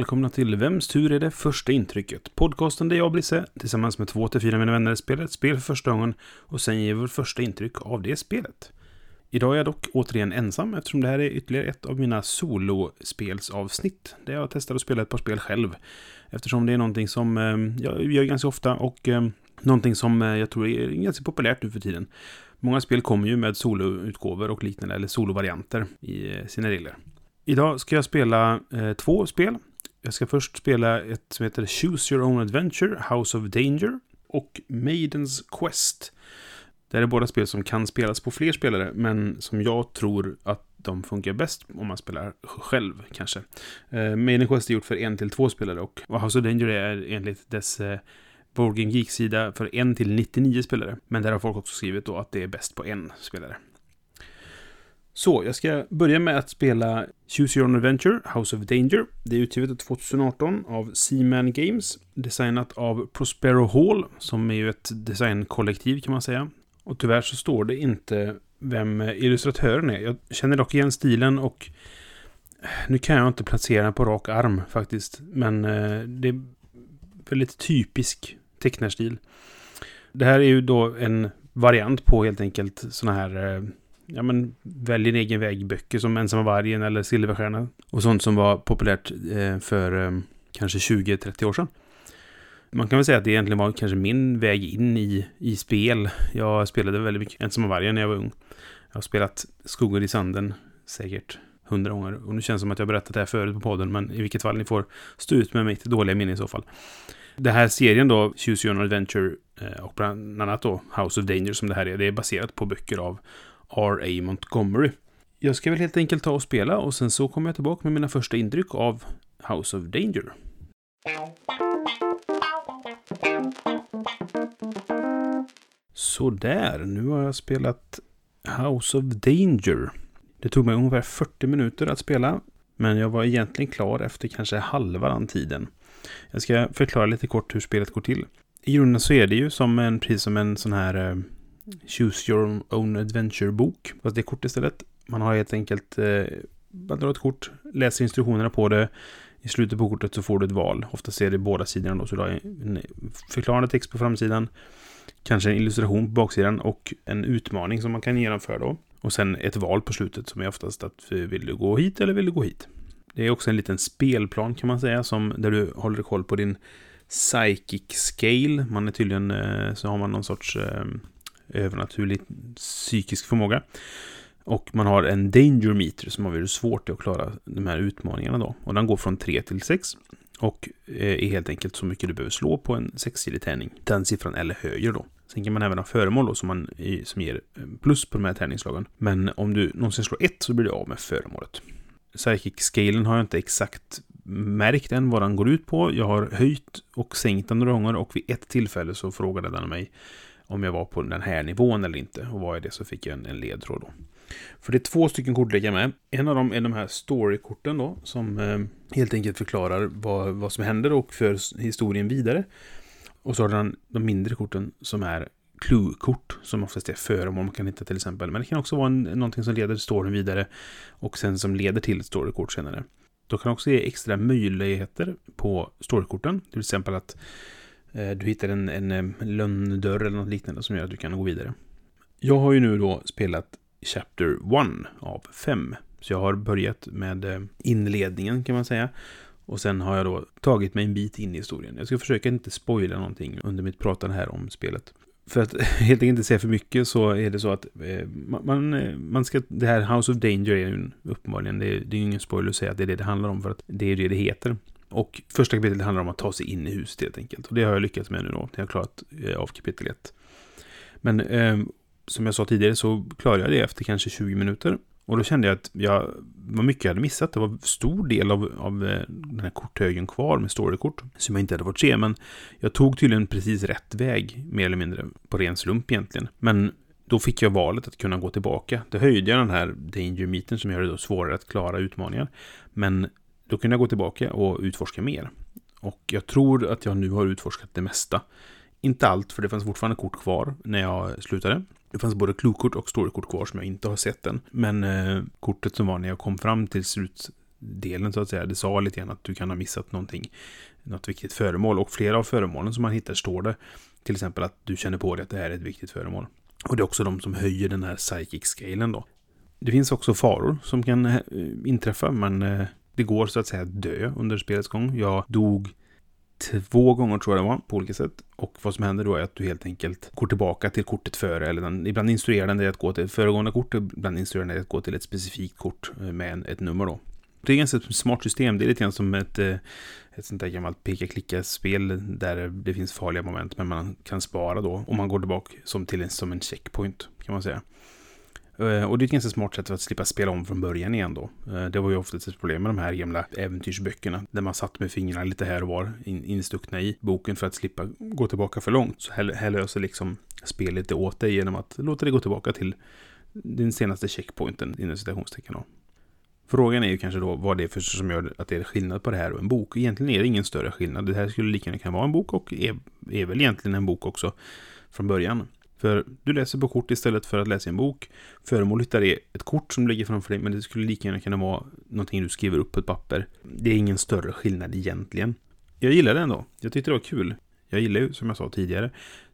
Välkomna till Vems tur är det första intrycket? Podcasten där jag, Blisse, tillsammans med två till fyra mina vänner spelar ett spel för första gången och sen ger vårt första intryck av det spelet. Idag är jag dock återigen ensam eftersom det här är ytterligare ett av mina solospelsavsnitt där jag testar att spela ett par spel själv. Eftersom det är någonting som ehm, jag gör ganska ofta och ehm, någonting som eh, jag tror är ganska populärt nu för tiden. Många spel kommer ju med soloutgåvor och liknande, eller solovarianter i eh, sina regler. Idag ska jag spela eh, två spel. Jag ska först spela ett som heter Choose Your Own Adventure, House of Danger och Maidens Quest. Det här är båda spel som kan spelas på fler spelare, men som jag tror att de funkar bäst om man spelar själv kanske. Eh, Maiden Quest är gjort för en till två spelare och House of Danger är enligt dess eh, Board Game Geek-sida för en till 99 spelare. Men där har folk också skrivit då att det är bäst på en spelare. Så, jag ska börja med att spela Choose Your Own Adventure, House of Danger. Det är utgivet 2018 av Seaman Games, designat av Prospero Hall, som är ju ett designkollektiv kan man säga. Och tyvärr så står det inte vem illustratören är. Jag känner dock igen stilen och eh, nu kan jag inte placera den på rak arm faktiskt. Men eh, det är väldigt typisk tecknarstil. Det här är ju då en variant på helt enkelt sådana här eh, ja, men, välj din egen väg-böcker som Ensamma vargen eller Silverstjärnan. Och sånt som var populärt eh, för eh, kanske 20-30 år sedan. Man kan väl säga att det egentligen var kanske min väg in i, i spel. Jag spelade väldigt mycket Ensamma vargen när jag var ung. Jag har spelat Skogen i sanden säkert hundra gånger. Och nu känns det som att jag berättat det här förut på podden, men i vilket fall ni får stå ut med mitt dåliga minne i så fall. Den här serien då, Choose Your Own Adventure eh, och bland annat då House of Danger som det här är, det är baserat på böcker av R.A. Montgomery. Jag ska väl helt enkelt ta och spela och sen så kommer jag tillbaka med mina första intryck av House of Danger. Sådär, nu har jag spelat House of Danger. Det tog mig ungefär 40 minuter att spela, men jag var egentligen klar efter kanske halva den tiden. Jag ska förklara lite kort hur spelet går till. I grunden så är det ju som en, precis som en sån här eh, Choose Your Own Adventure-bok. Fast det är kort istället. Man har helt enkelt, eh, man drar ett kort, läser instruktionerna på det. I slutet på kortet så får du ett val. Oftast är det båda sidorna då, så du har en förklarande text på framsidan. Kanske en illustration på baksidan och en utmaning som man kan genomföra då. Och sen ett val på slutet som är oftast att eh, vill du gå hit eller vill du gå hit? Det är också en liten spelplan kan man säga, som där du håller koll på din psychic scale. Man är tydligen, eh, så har man någon sorts eh, övernaturlig psykisk förmåga. Och man har en danger meter som har väldigt svårt att klara de här utmaningarna då. Och den går från 3 till 6. Och eh, är helt enkelt så mycket du behöver slå på en sexsidig tärning. Den siffran eller högre då. Sen kan man även ha föremål då som, man, som ger eh, plus på de här tärningsslagen. Men om du någonsin slår ett så blir du av med föremålet. Psychic-scalen har jag inte exakt märkt än vad den går ut på. Jag har höjt och sänkt den några gånger och vid ett tillfälle så frågade den mig om jag var på den här nivån eller inte. Och var jag det så fick jag en, en ledtråd då. För det är två stycken kortlekar med. En av dem är de här storykorten då, som eh, helt enkelt förklarar vad, vad som händer och för historien vidare. Och så har den de mindre korten som är clue-kort, som oftast är föremål man kan hitta till exempel. Men det kan också vara en, någonting som leder storyn vidare och sen som leder till storykort senare. Då kan också ge extra möjligheter på storykorten, till exempel att Eh, du hittar en, en, eh, lönndörr eller något liknande som gör att du kan gå vidare. Jag har ju nu då spelat Chapter 1 av 5. Så jag har börjat med eh, inledningen kan man säga. Och sen har jag då tagit mig en bit in i historien. Jag ska försöka inte spoila någonting under mitt pratande här om spelet. För att helt enkelt inte säga för mycket så är det så att man, man ska, det här House of Danger är ju uppenbarligen, det är, det är ingen spoiler att säga att det är det det handlar om för att det är det det heter. Och första kapitlet handlar om att ta sig in i huset helt enkelt. Och det har jag lyckats med nu då. Jag har klarat eh, av kapitel 1. Men eh, som jag sa tidigare så klarade jag det efter kanske 20 minuter. Och då kände jag att jag, vad mycket jag hade missat. Det var stor del av, av eh, den här korthögen kvar med storykort som jag inte hade fått se. Men jag tog tydligen precis rätt väg, mer eller mindre, på ren slump egentligen. Men då fick jag valet att kunna gå tillbaka. Då höjde jag den här danger meeten som gör det då svårare att klara utmaningar. Men då kunde jag gå tillbaka och utforska mer. Och jag tror att jag nu har utforskat det mesta. Inte allt, för det fanns fortfarande kort kvar när jag slutade. Det fanns både klokort och storykort kvar som jag inte har sett än. Men eh, kortet som var när jag kom fram till slutdelen så att säga, det sa lite grann att du kan ha missat någonting. Något viktigt föremål. Och flera av föremålen som man hittar står det till exempel att du känner på dig att det här är ett viktigt föremål. Och det är också de som höjer den här psychic-scalen då. Det finns också faror som kan eh, inträffa, men eh, det går så att säga att dö under spelets gång. Jag dog två gånger tror jag det var, på olika sätt. Och vad som händer då är att du helt enkelt går tillbaka till kortet före, eller den, ibland instruerar den dig att gå till föregående kort, ibland instruerar den dig att gå till ett specifikt kort eh, med med ett nummer då. Det är ett ganska smart system, det är lite grann som ett, eh, ett sånt där gammalt peka-klicka-spel där det finns farliga moment, men man kan spara då om man går tillbaka som till en, som en checkpoint, kan man säga. Eh, och det är ett ganska smart sätt för att slippa spela om från början igen då. Eh, det var ju ofta ett problem med de här gamla äventyrsböckerna. Där man satt med fingrarna lite här och var instuckna i boken för att slippa gå tillbaka för långt. Så här, här löser liksom spelet det åt dig genom att låta dig gå tillbaka till din senaste checkpointen inom citationstecken då. Frågan är ju kanske då vad det är för som gör att det är skillnad på det här och en bok. Egentligen är det ingen större skillnad. Det här skulle lika gärna kunna vara en bok och är, är väl egentligen en bok också från början. För du läser på kort istället för att läsa en bok. Föremålet där är ett kort som ligger framför dig, men det skulle lika gärna kunna vara någonting du skriver upp på ett papper. Det är ingen större skillnad egentligen. Jag gillar det ändå. Jag tyckte det var kul. Jag gillar ju, som jag sa tidigare,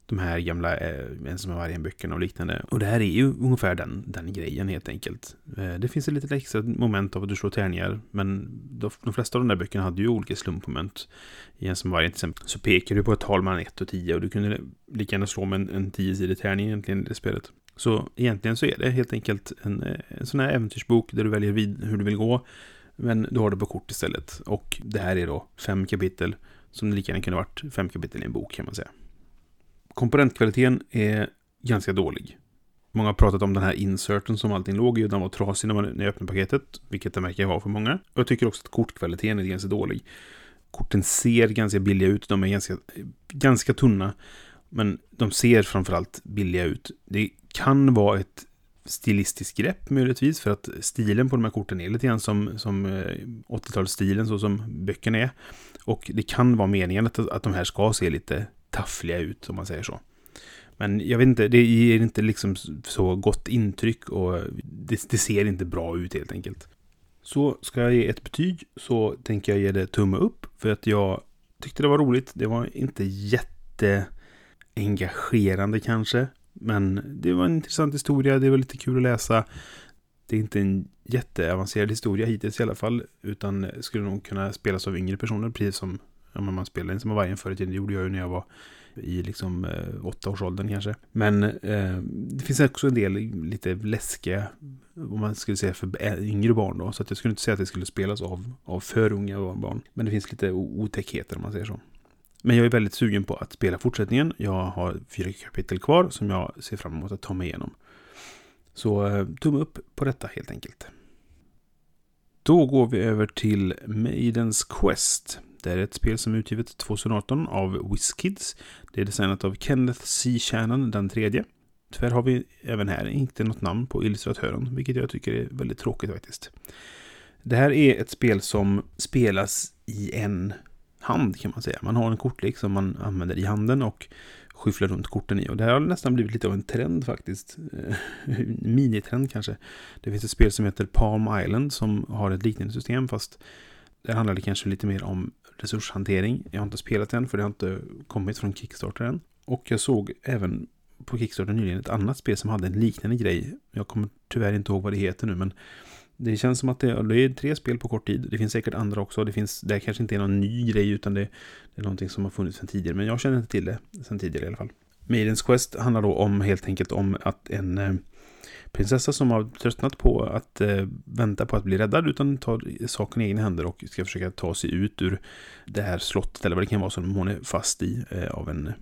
de här gamla eh, Ensam vargen-böckerna och liknande. Och det här är ju ungefär den, den grejen helt enkelt. Eh, det finns ett litet extra moment av att du slår tärningar, men de, de flesta av de där böckerna hade ju olika slumpmoment. I Ensam vargen till exempel så pekar du på ett tal mellan 1 och 10 och du kunde lika gärna slå med en, en 10-sidig tärning egentligen i det spelet. Så egentligen så är det helt enkelt en, eh, en sån här äventyrsbok där du väljer vid hur du vill gå. Men du har det på kort istället. Och det här är då fem kapitel som lika gärna kunde varit fem kapitel i en bok kan man säga komponentkvaliteten är ganska dålig. Många har pratat om den här inserten som allting låg i den var trasig när man när jag öppnade paketet, vilket den verkar vara för många. Och jag tycker också att kortkvaliteten är ganska dålig. Korten ser ganska billiga ut, de är ganska, ganska tunna, men de ser framförallt billiga ut. Det kan vara ett stilistiskt grepp möjligtvis, för att stilen på de här korten är lite grann som, som eh, 80-talsstilen, så som böckerna är. Och det kan vara meningen att, att de här ska se lite taffliga ut, om man säger så. Men jag vet inte, det ger inte liksom så gott intryck och det, det, ser inte bra ut helt enkelt. Så ska jag ge ett betyg så tänker jag ge det tumme upp för att jag tyckte det var roligt. Det var inte jätteengagerande kanske, men det var en intressant historia. Det var lite kul att läsa. Det är inte en jätteavancerad historia hittills i alla fall, utan skulle nog kunna spelas av yngre personer, precis som ja, man spelade inte som vargen förr i tiden. Det gjorde jag ju när jag var i liksom eh, åttaårsåldern kanske. Men eh, det finns också en del lite läskiga, om man skulle säga för yngre barn då. Så att jag skulle inte säga att det skulle spelas av, av för unga barn. Men det finns lite otäckheter om man säger så. Men jag är väldigt sugen på att spela fortsättningen. Jag har fyra kapitel kvar som jag ser fram emot att ta mig igenom. Så eh, tumme upp på detta helt enkelt. Då går vi över till Maidens Quest. Det är ett spel som är utgivet 2018 av WizKids. Det är designat av Kenneth C. Shannon, den tredje. Tyvärr har vi även här inte något namn på illustratören, vilket jag tycker är väldigt tråkigt faktiskt. Det här är ett spel som spelas i en hand kan man säga. Man har en kortlek som man använder i handen och skyfflar runt korten i. Och det här har nästan blivit lite av en trend faktiskt. Eh, minitrend kanske. Det finns ett spel som heter Palm Island som har ett liknande system fast där handlar det kanske lite mer om resurshantering. Jag har inte spelat den för det har inte kommit från Kickstarter än. Och jag såg även på Kickstarter nyligen ett annat spel som hade en liknande grej. Jag kommer tyvärr inte ihåg vad det heter nu men det känns som att det, är tre spel på kort tid. Det finns säkert andra också. Det, finns, det kanske inte är någon ny grej utan det, det är någonting som har funnits sedan tidigare. Men jag känner inte till det sedan tidigare i alla fall. Maidens Quest handlar då om helt enkelt om att en eh, prinsessa som har tröttnat på att eh, vänta på att bli räddad utan tar saken i egna händer och ska försöka ta sig ut ur det här slottet eller vad det kan vara som hon är fast i eh, av en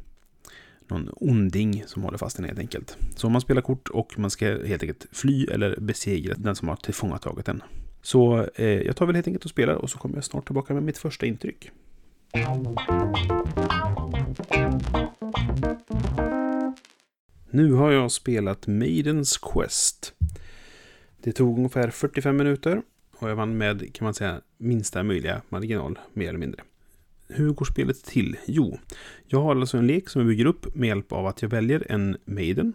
någon onding som håller fast den helt enkelt. Så man spelar kort och man ska helt enkelt fly eller besegra den som har tillfångatagit den. Så eh, jag tar väl helt enkelt och spelar och så kommer jag snart tillbaka med mitt första intryck. Nu har jag spelat Maidens Quest. Det tog ungefär 45 minuter och jag vann med, kan man säga, minsta möjliga marginal, mer eller mindre. Hur går spelet till? Jo, jag har alltså en lek som jag bygger upp med hjälp av att jag väljer en Maiden.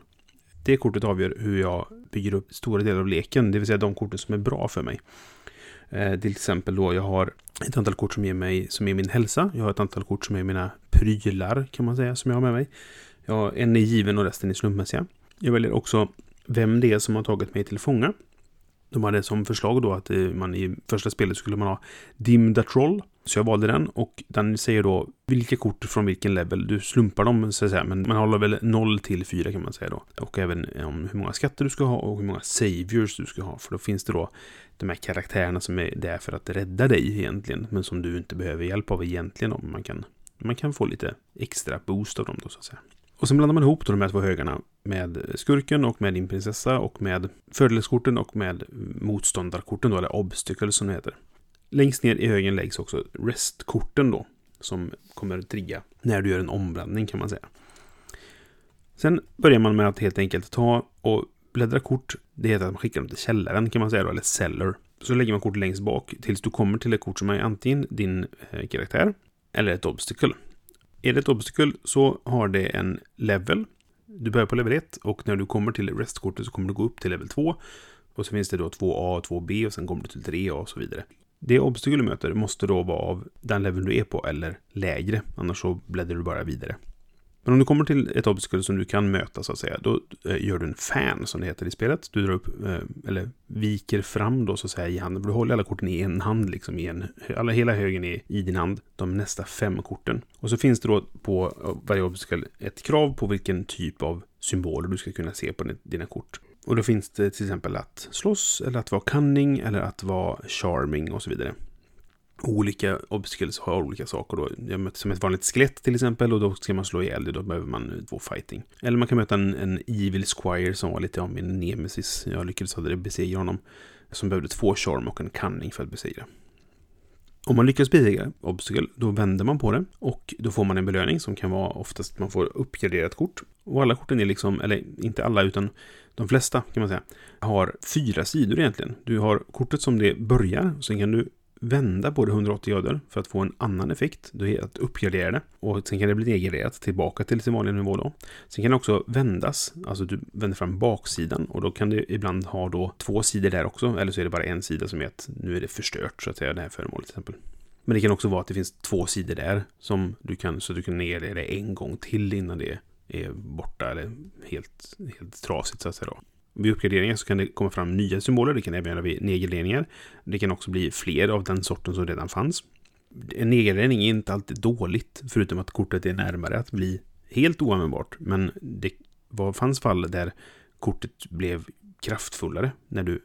Det kortet avgör hur jag bygger upp stora delar av leken, det vill säga de korten som är bra för mig. Eh, till exempel då, jag har ett antal kort som ger mig, som är min hälsa. Jag har ett antal kort som är mina prylar, kan man säga, som jag har med mig. Ja, en är given och resten är slumpmässiga. Jag väljer också vem det är som har tagit mig till fånga. De hade som förslag då att eh, man i första spelet skulle man ha Dim the Troll. Så jag valde den och den säger då vilka kort från vilken level. Du slumpar dem så att säga, men man håller väl 0 till 4 kan man säga då. Och även eh, om hur många skatter du ska ha och hur många saviors du ska ha. För då finns det då de här karaktärerna som är där för att rädda dig egentligen. Men som du inte behöver hjälp av egentligen om man kan, man kan få lite extra boost av dem då så att säga. Och sen blandar man ihop de här två högarna med skurken och med din prinsessa och med fördelskorten och med motståndarkorten då, eller obstacles som det heter. Längst ner i högen läggs också restkorten då, som kommer trigga när du gör en omblandning kan man säga. Sen börjar man med att helt enkelt ta och bläddra kort. Det heter att man skickar dem till källaren kan man säga då, eller cellar. Så lägger man kort längst bak tills du kommer till ett kort som är antingen din eh, karaktär eller ett obstacle. Är det ett obstacle så har det en level. Du börjar på level 1 och när du kommer till restkortet så kommer du gå upp till level 2. Och så finns det då 2A och 2B och sen kommer du till 3A och så vidare. Det obstacle du möter måste då vara av den level du är på eller lägre. Annars så bläddrar du bara vidare. Men om du kommer till ett obstacle som du kan möta så att säga, då eh, gör du en fan som det heter i spelet. Du drar upp, eh, eller viker fram då så att säga i handen. Du håller alla korten i en hand liksom i en, alla, hela högen är i din hand. De nästa fem korten. Och så finns det då på eh, varje obstacle ett krav på vilken typ av symboler du ska kunna se på dina kort. Och då finns det till exempel att slåss, eller att vara cunning, eller att vara charming och så vidare olika obstacles har olika saker då. Jag möter som ett vanligt skelett till exempel och då ska man slå ihjäl det. Då behöver man eh, två fighting. Eller man kan möta en, en evil squire som var lite av min nemesis. Jag lyckades aldrig besegra honom. Som behövde två charm och en cunning för att besegra. Om man lyckas besegra obstacle, då vänder man på det och då får man en belöning som kan vara oftast att man får uppgraderat kort. Och alla korten är liksom, eller inte alla utan de flesta kan man säga, har fyra sidor egentligen. Du har kortet som det börjar, sen kan du vända på det 180 grader för att få en annan effekt. Då är det att uppgradera det. Och sen kan det bli nedgraderat tillbaka till sin vanliga nivå då. Sen kan det också vändas. Alltså du vänder fram baksidan och då kan du ibland ha då två sidor där också. Eller så är det bara en sida som är att nu är det förstört så att säga det här föremålet till exempel. Men det kan också vara att det finns två sidor där som du kan så att du kan nedgradera det en gång till innan det är borta eller helt, helt trasigt så att säga då. Vid uppgraderingar så kan det komma fram nya symboler. Det kan även göra vid nedgraderingar. Det kan också bli fler av den sorten som redan fanns. En nedgradering är inte alltid dåligt, förutom att kortet är närmare att bli helt oanvändbart. Men det var, fanns fall där kortet blev kraftfullare när du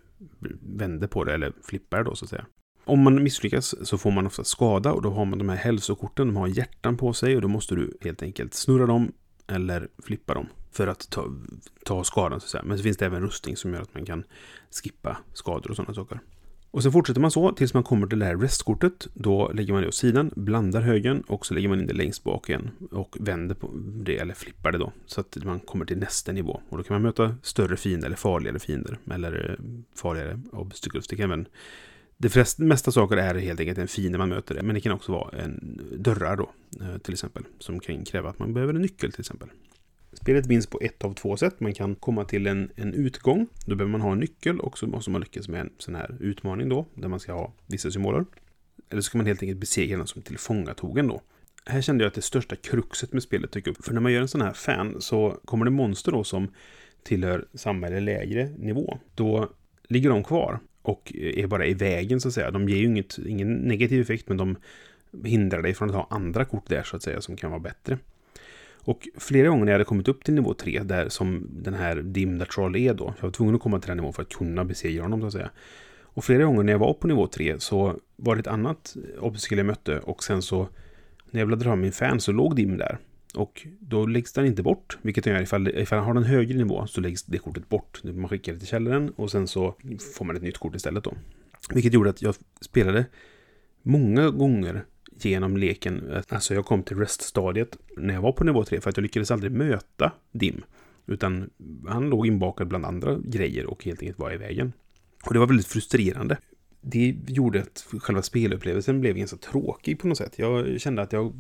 vände på det, eller flippar då så att säga. Om man misslyckas så får man ofta skada och då har man de här hälsokorten, de har hjärtan på sig och då måste du helt enkelt snurra dem eller flippa dem för att ta, ta skadan. Så att säga. Men så finns det även rustning som gör att man kan skippa skador och sådana saker. Och så fortsätter man så tills man kommer till det här restkortet. Då lägger man det åt sidan, blandar högen och så lägger man in det längst bak igen. Och vänder på det, eller flippar det då. Så att man kommer till nästa nivå. Och då kan man möta större fiender eller farligare fiender. Eller eh, farligare obstacles. Det kan även... Det flesta, mesta saker är helt enkelt en fiende man möter. Men det kan också vara en dörrar då, eh, till exempel. Som kan kräva att man behöver en nyckel till exempel. Spelet vinns på ett av två sätt. Man kan komma till en, en utgång. Då behöver man ha en nyckel och så måste man lyckas med en sån här utmaning då. Där man ska ha vissa symboler. Eller så kan man helt enkelt besegra den som tillfångatogen då. Här kände jag att det största kruxet med spelet tycker upp. För när man gör en sån här fan så kommer det monster då som tillhör samma eller lägre nivå. Då ligger de kvar och är bara i vägen så att säga. De ger ju inget, ingen negativ effekt men de hindrar dig från att ha andra kort där så att säga som kan vara bättre. Och flera gånger när jag hade kommit upp till nivå 3, där som den här Dim Troll är då, jag var tvungen att komma till den nivån för att kunna besegra honom så att säga. Och flera gånger när jag var på nivå 3 så var det ett annat obstacle jag mötte och sen så när jag bläddrade fram min fan så låg Dim där. Och då läggs den inte bort, vilket den gör ifall, ifall den har en högre nivå så läggs det kortet bort. Man skickar det till källaren och sen så får man ett nytt kort istället då. Vilket gjorde att jag spelade många gånger genom leken. Alltså jag kom till reststadiet när jag var på nivå 3 för att jag lyckades aldrig möta Dim. Utan han låg inbakad bland andra grejer och helt enkelt var i vägen. Och det var väldigt frustrerande. Det gjorde att själva spelupplevelsen blev ganska tråkig på något sätt. Jag kände att jag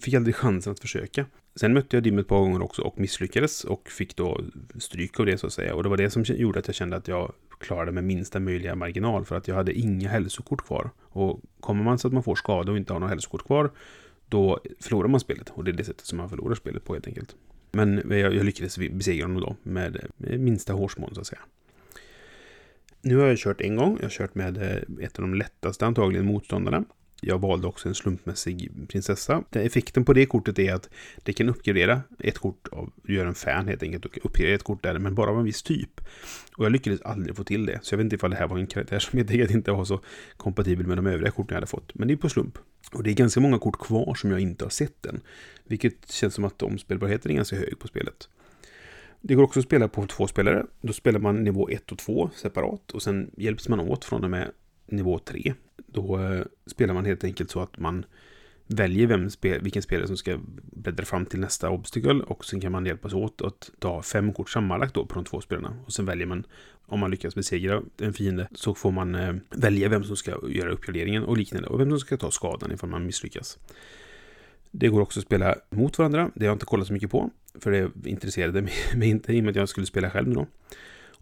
fick aldrig chansen att försöka. Sen mötte jag Dim ett par gånger också och misslyckades och fick då stryk av det så att säga. Och det var det som gjorde att jag kände att jag klarade med minsta möjliga marginal för att jag hade inga hälsokort kvar. Och kommer man så att man får skada och inte har några hälsokort kvar då förlorar man spelet och det är det sättet som man förlorar spelet på helt enkelt. Men jag, jag lyckades besegra honom då med, med minsta hårsmån så att säga. Nu har jag kört en gång. Jag har kört med eh, ett av de lättaste antagligen motståndarna. Jag valde också en slumpmässig prinsessa. Effekten på det kortet är att det kan uppgradera ett kort av, gör en fan helt enkelt och uppgradera ett kort där, men bara av en viss typ. Och jag lyckades aldrig få till det, så jag vet inte ifall det här var en karaktär som helt enkelt inte var så kompatibel med de övriga korten jag hade fått. Men det är på slump. Och det är ganska många kort kvar som jag inte har sett än. Vilket känns som att omspelbarheten är ganska hög på spelet. Det går också att spela på två spelare. Då spelar man nivå 1 och 2 separat och sen hjälps man åt från och med nivå 3. Då eh, spelar man helt enkelt så att man väljer vem spel, vilken spelare som ska bläddra fram till nästa obstacle och sen kan man hjälpas åt att ta fem kort sammanlagt då på de två spelarna. Och sen väljer man, om man lyckas besegra en fiende, så får man eh, välja vem som ska göra uppgraderingen och liknande och vem som ska ta skadan ifall man misslyckas. Det går också att spela mot varandra. Det har jag inte kollat så mycket på, för det intresserade mig inte i och med att jag skulle spela själv då.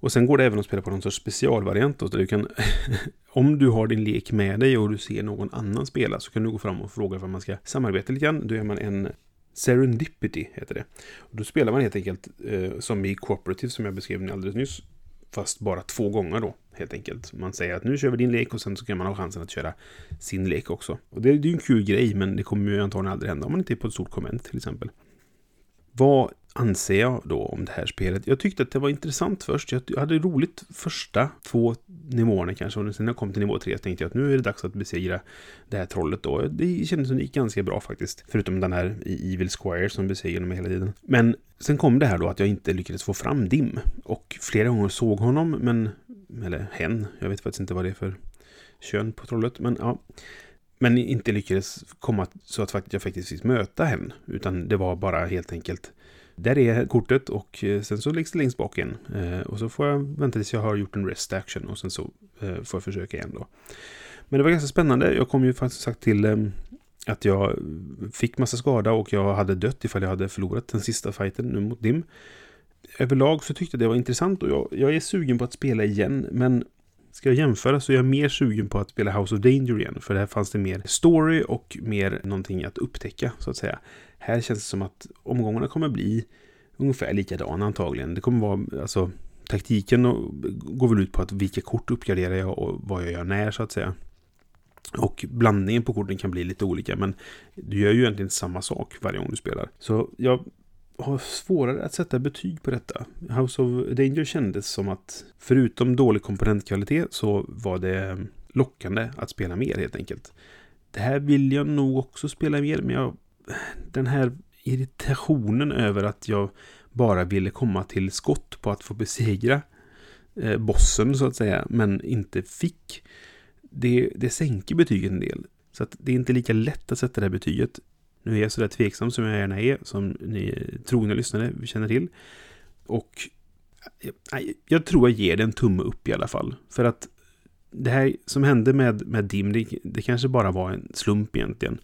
Och sen går det även att spela på någon sorts specialvariant då, där du kan om du har din lek med dig och du ser någon annan spela så kan du gå fram och fråga för man ska samarbeta lite grann. Då är man en Serendipity, heter det. Och då spelar man helt enkelt eh, som i Cooperative som jag beskrev alldeles nyss. Fast bara två gånger då, helt enkelt. Man säger att nu kör vi din lek och sen så kan man ha chansen att köra sin lek också. Och det, det är ju en kul grej, men det kommer ju antagligen aldrig hända om man inte är på ett stort konvent till exempel. Vad anser jag då om det här spelet? Jag tyckte att det var intressant först. Jag hade roligt första två nivåerna kanske. Och sen när jag kom till nivå tre tänkte jag att nu är det dags att besegra det här trollet då. Det kändes som det gick ganska bra faktiskt. Förutom den här Evil Squire som besegrade mig hela tiden. Men sen kom det här då att jag inte lyckades få fram Dim. Och flera gånger såg honom, men... Eller hen. Jag vet faktiskt inte vad det är för kön på trollet. Men ja. Men inte lyckades komma så att jag faktiskt fick möta henne. Utan det var bara helt enkelt där är kortet och eh, sen så läggs det längst bak igen. Eh, och så får jag vänta tills jag har gjort en rest action och sen så eh, får jag försöka igen då. Men det var ganska spännande. Jag kom ju faktiskt sagt till att jag fick massa skada och jag hade dött ifall jag hade förlorat den sista fighten nu mot Dim. Överlag så tyckte jag det var intressant och jag, jag är sugen på att spela igen men Ska jag jämföra så är jag mer sugen på att spela House of Danger igen. För där fanns det mer story och mer någonting att upptäcka så att säga. Här känns det som att omgångarna kommer bli ungefär likadana antagligen. Det kommer vara, alltså taktiken går väl ut på att vilka kort uppgraderar jag och vad jag gör när så att säga. Och blandningen på korten kan bli lite olika men du gör ju egentligen samma sak varje gång du spelar. Så jag har svårare att sätta betyg på detta. House of Danger kändes som att förutom dålig komponentkvalitet så var det lockande att spela mer helt enkelt. Det här vill jag nog också spela mer men jag den här irritationen över att jag bara ville komma till skott på att få besegra eh, bossen så att säga, men inte fick. Det, det sänker betyget en del. Så att det är inte lika lätt att sätta det här betyget. Nu är jag sådär tveksam som jag gärna är, som ni trogna lyssnare känner till. Och jag, jag tror jag ger det en tumme upp i alla fall. För att det här som hände med, med Dim, det, det kanske bara var en slump egentligen.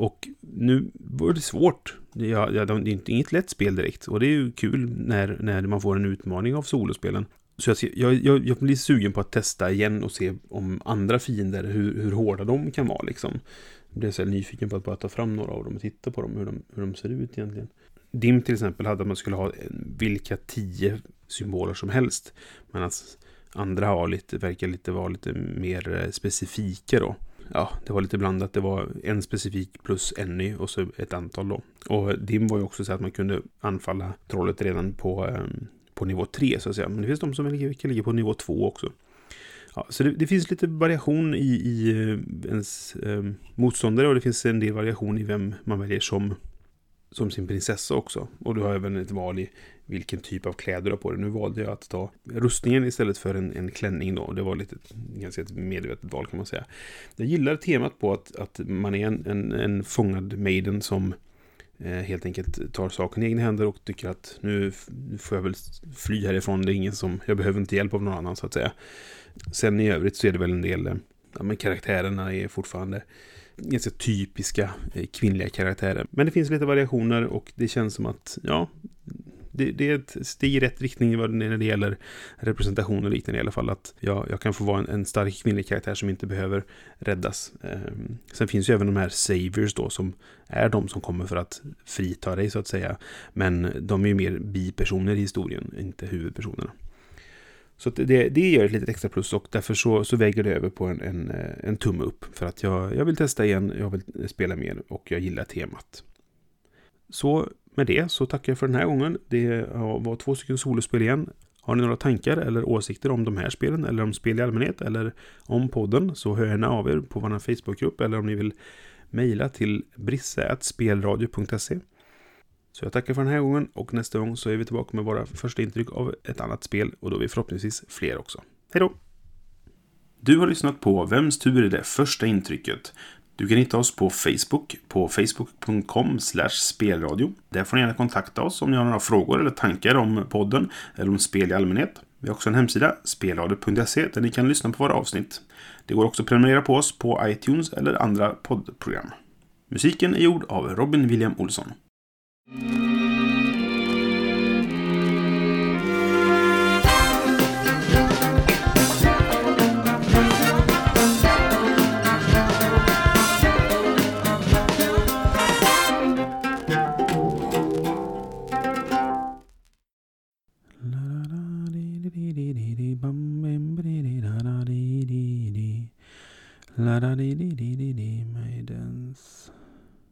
Och nu var det svårt. Ja, ja, det är inget lätt spel direkt. Och det är ju kul när, när man får en utmaning av solospelen. Så jag, jag, jag blir sugen på att testa igen och se om andra fiender, hur, hur hårda de kan vara liksom. Jag blir så nyfiken på att bara ta fram några av dem och titta på dem, hur de, hur de ser ut egentligen. DIM till exempel hade att man skulle ha vilka tio symboler som helst. Medan andra har lite, verkar lite vara lite mer eh, specifika då ja, det var lite blandat. Det var en specifik plus en ny och så ett antal då. Och DIM var ju också så att man kunde anfalla trollet redan på, um, på nivå 3 så att säga. Men det finns de som kan ligga på nivå 2 också. Ja, så det, det, finns lite variation i, i eh, ens eh, motståndare och det finns en del variation i vem man väljer som som sin prinsessa också. Och du har även ett val i vilken typ av kläder du har på dig. Nu valde jag att ta rustningen istället för en, en klänning då. Det var lite ganska ett medvetet val kan man säga. Jag gillar temat på att, att man är en, en, en fångad maiden som eh, helt enkelt tar saken i egna händer och tycker att nu får jag väl fly härifrån. Det är ingen som, jag behöver inte hjälp av någon annan så att säga. Sen i övrigt så är det väl en del, eh, ja men karaktärerna är fortfarande ganska typiska eh, kvinnliga karaktärer. Men det finns lite variationer och det känns som att, ja, det, det, är ett steg i rätt riktning när det gäller representation och liknande i alla fall. Att jag, jag kan få vara en, en, stark kvinnlig karaktär som inte behöver räddas. Eh, sen finns ju även de här saviors då som är de som kommer för att frita dig så att säga. Men de är ju mer bipersoner i historien, inte huvudpersonerna. Så det, det ger ett litet extra plus och därför så, så väger det över på en, en, eh, en tumme upp. För att jag, jag vill testa igen, jag vill spela mer och jag gillar temat. Så med det så tackar jag för den här gången. Det var två stycken solospel igen. Har ni några tankar eller åsikter om de här spelen eller om spel i allmänhet eller om podden så hör gärna av er på vår Facebookgrupp eller om ni vill mejla till brisse.spelradio.se. Så jag tackar för den här gången och nästa gång så är vi tillbaka med våra första intryck av ett annat spel och då är vi förhoppningsvis fler också. Hej då! Du har lyssnat på Vems tur är det första intrycket? Du kan hitta oss på Facebook på facebook.com spelradio. Där får ni gärna kontakta oss om ni har några frågor eller tankar om podden eller om spel i allmänhet. Vi har också en hemsida, spelradio.se, där ni kan lyssna på våra avsnitt. Det går också att prenumerera på oss på iTunes eller andra poddprogram. Musiken är gjord av Robin William Olsson. Mm-hmm.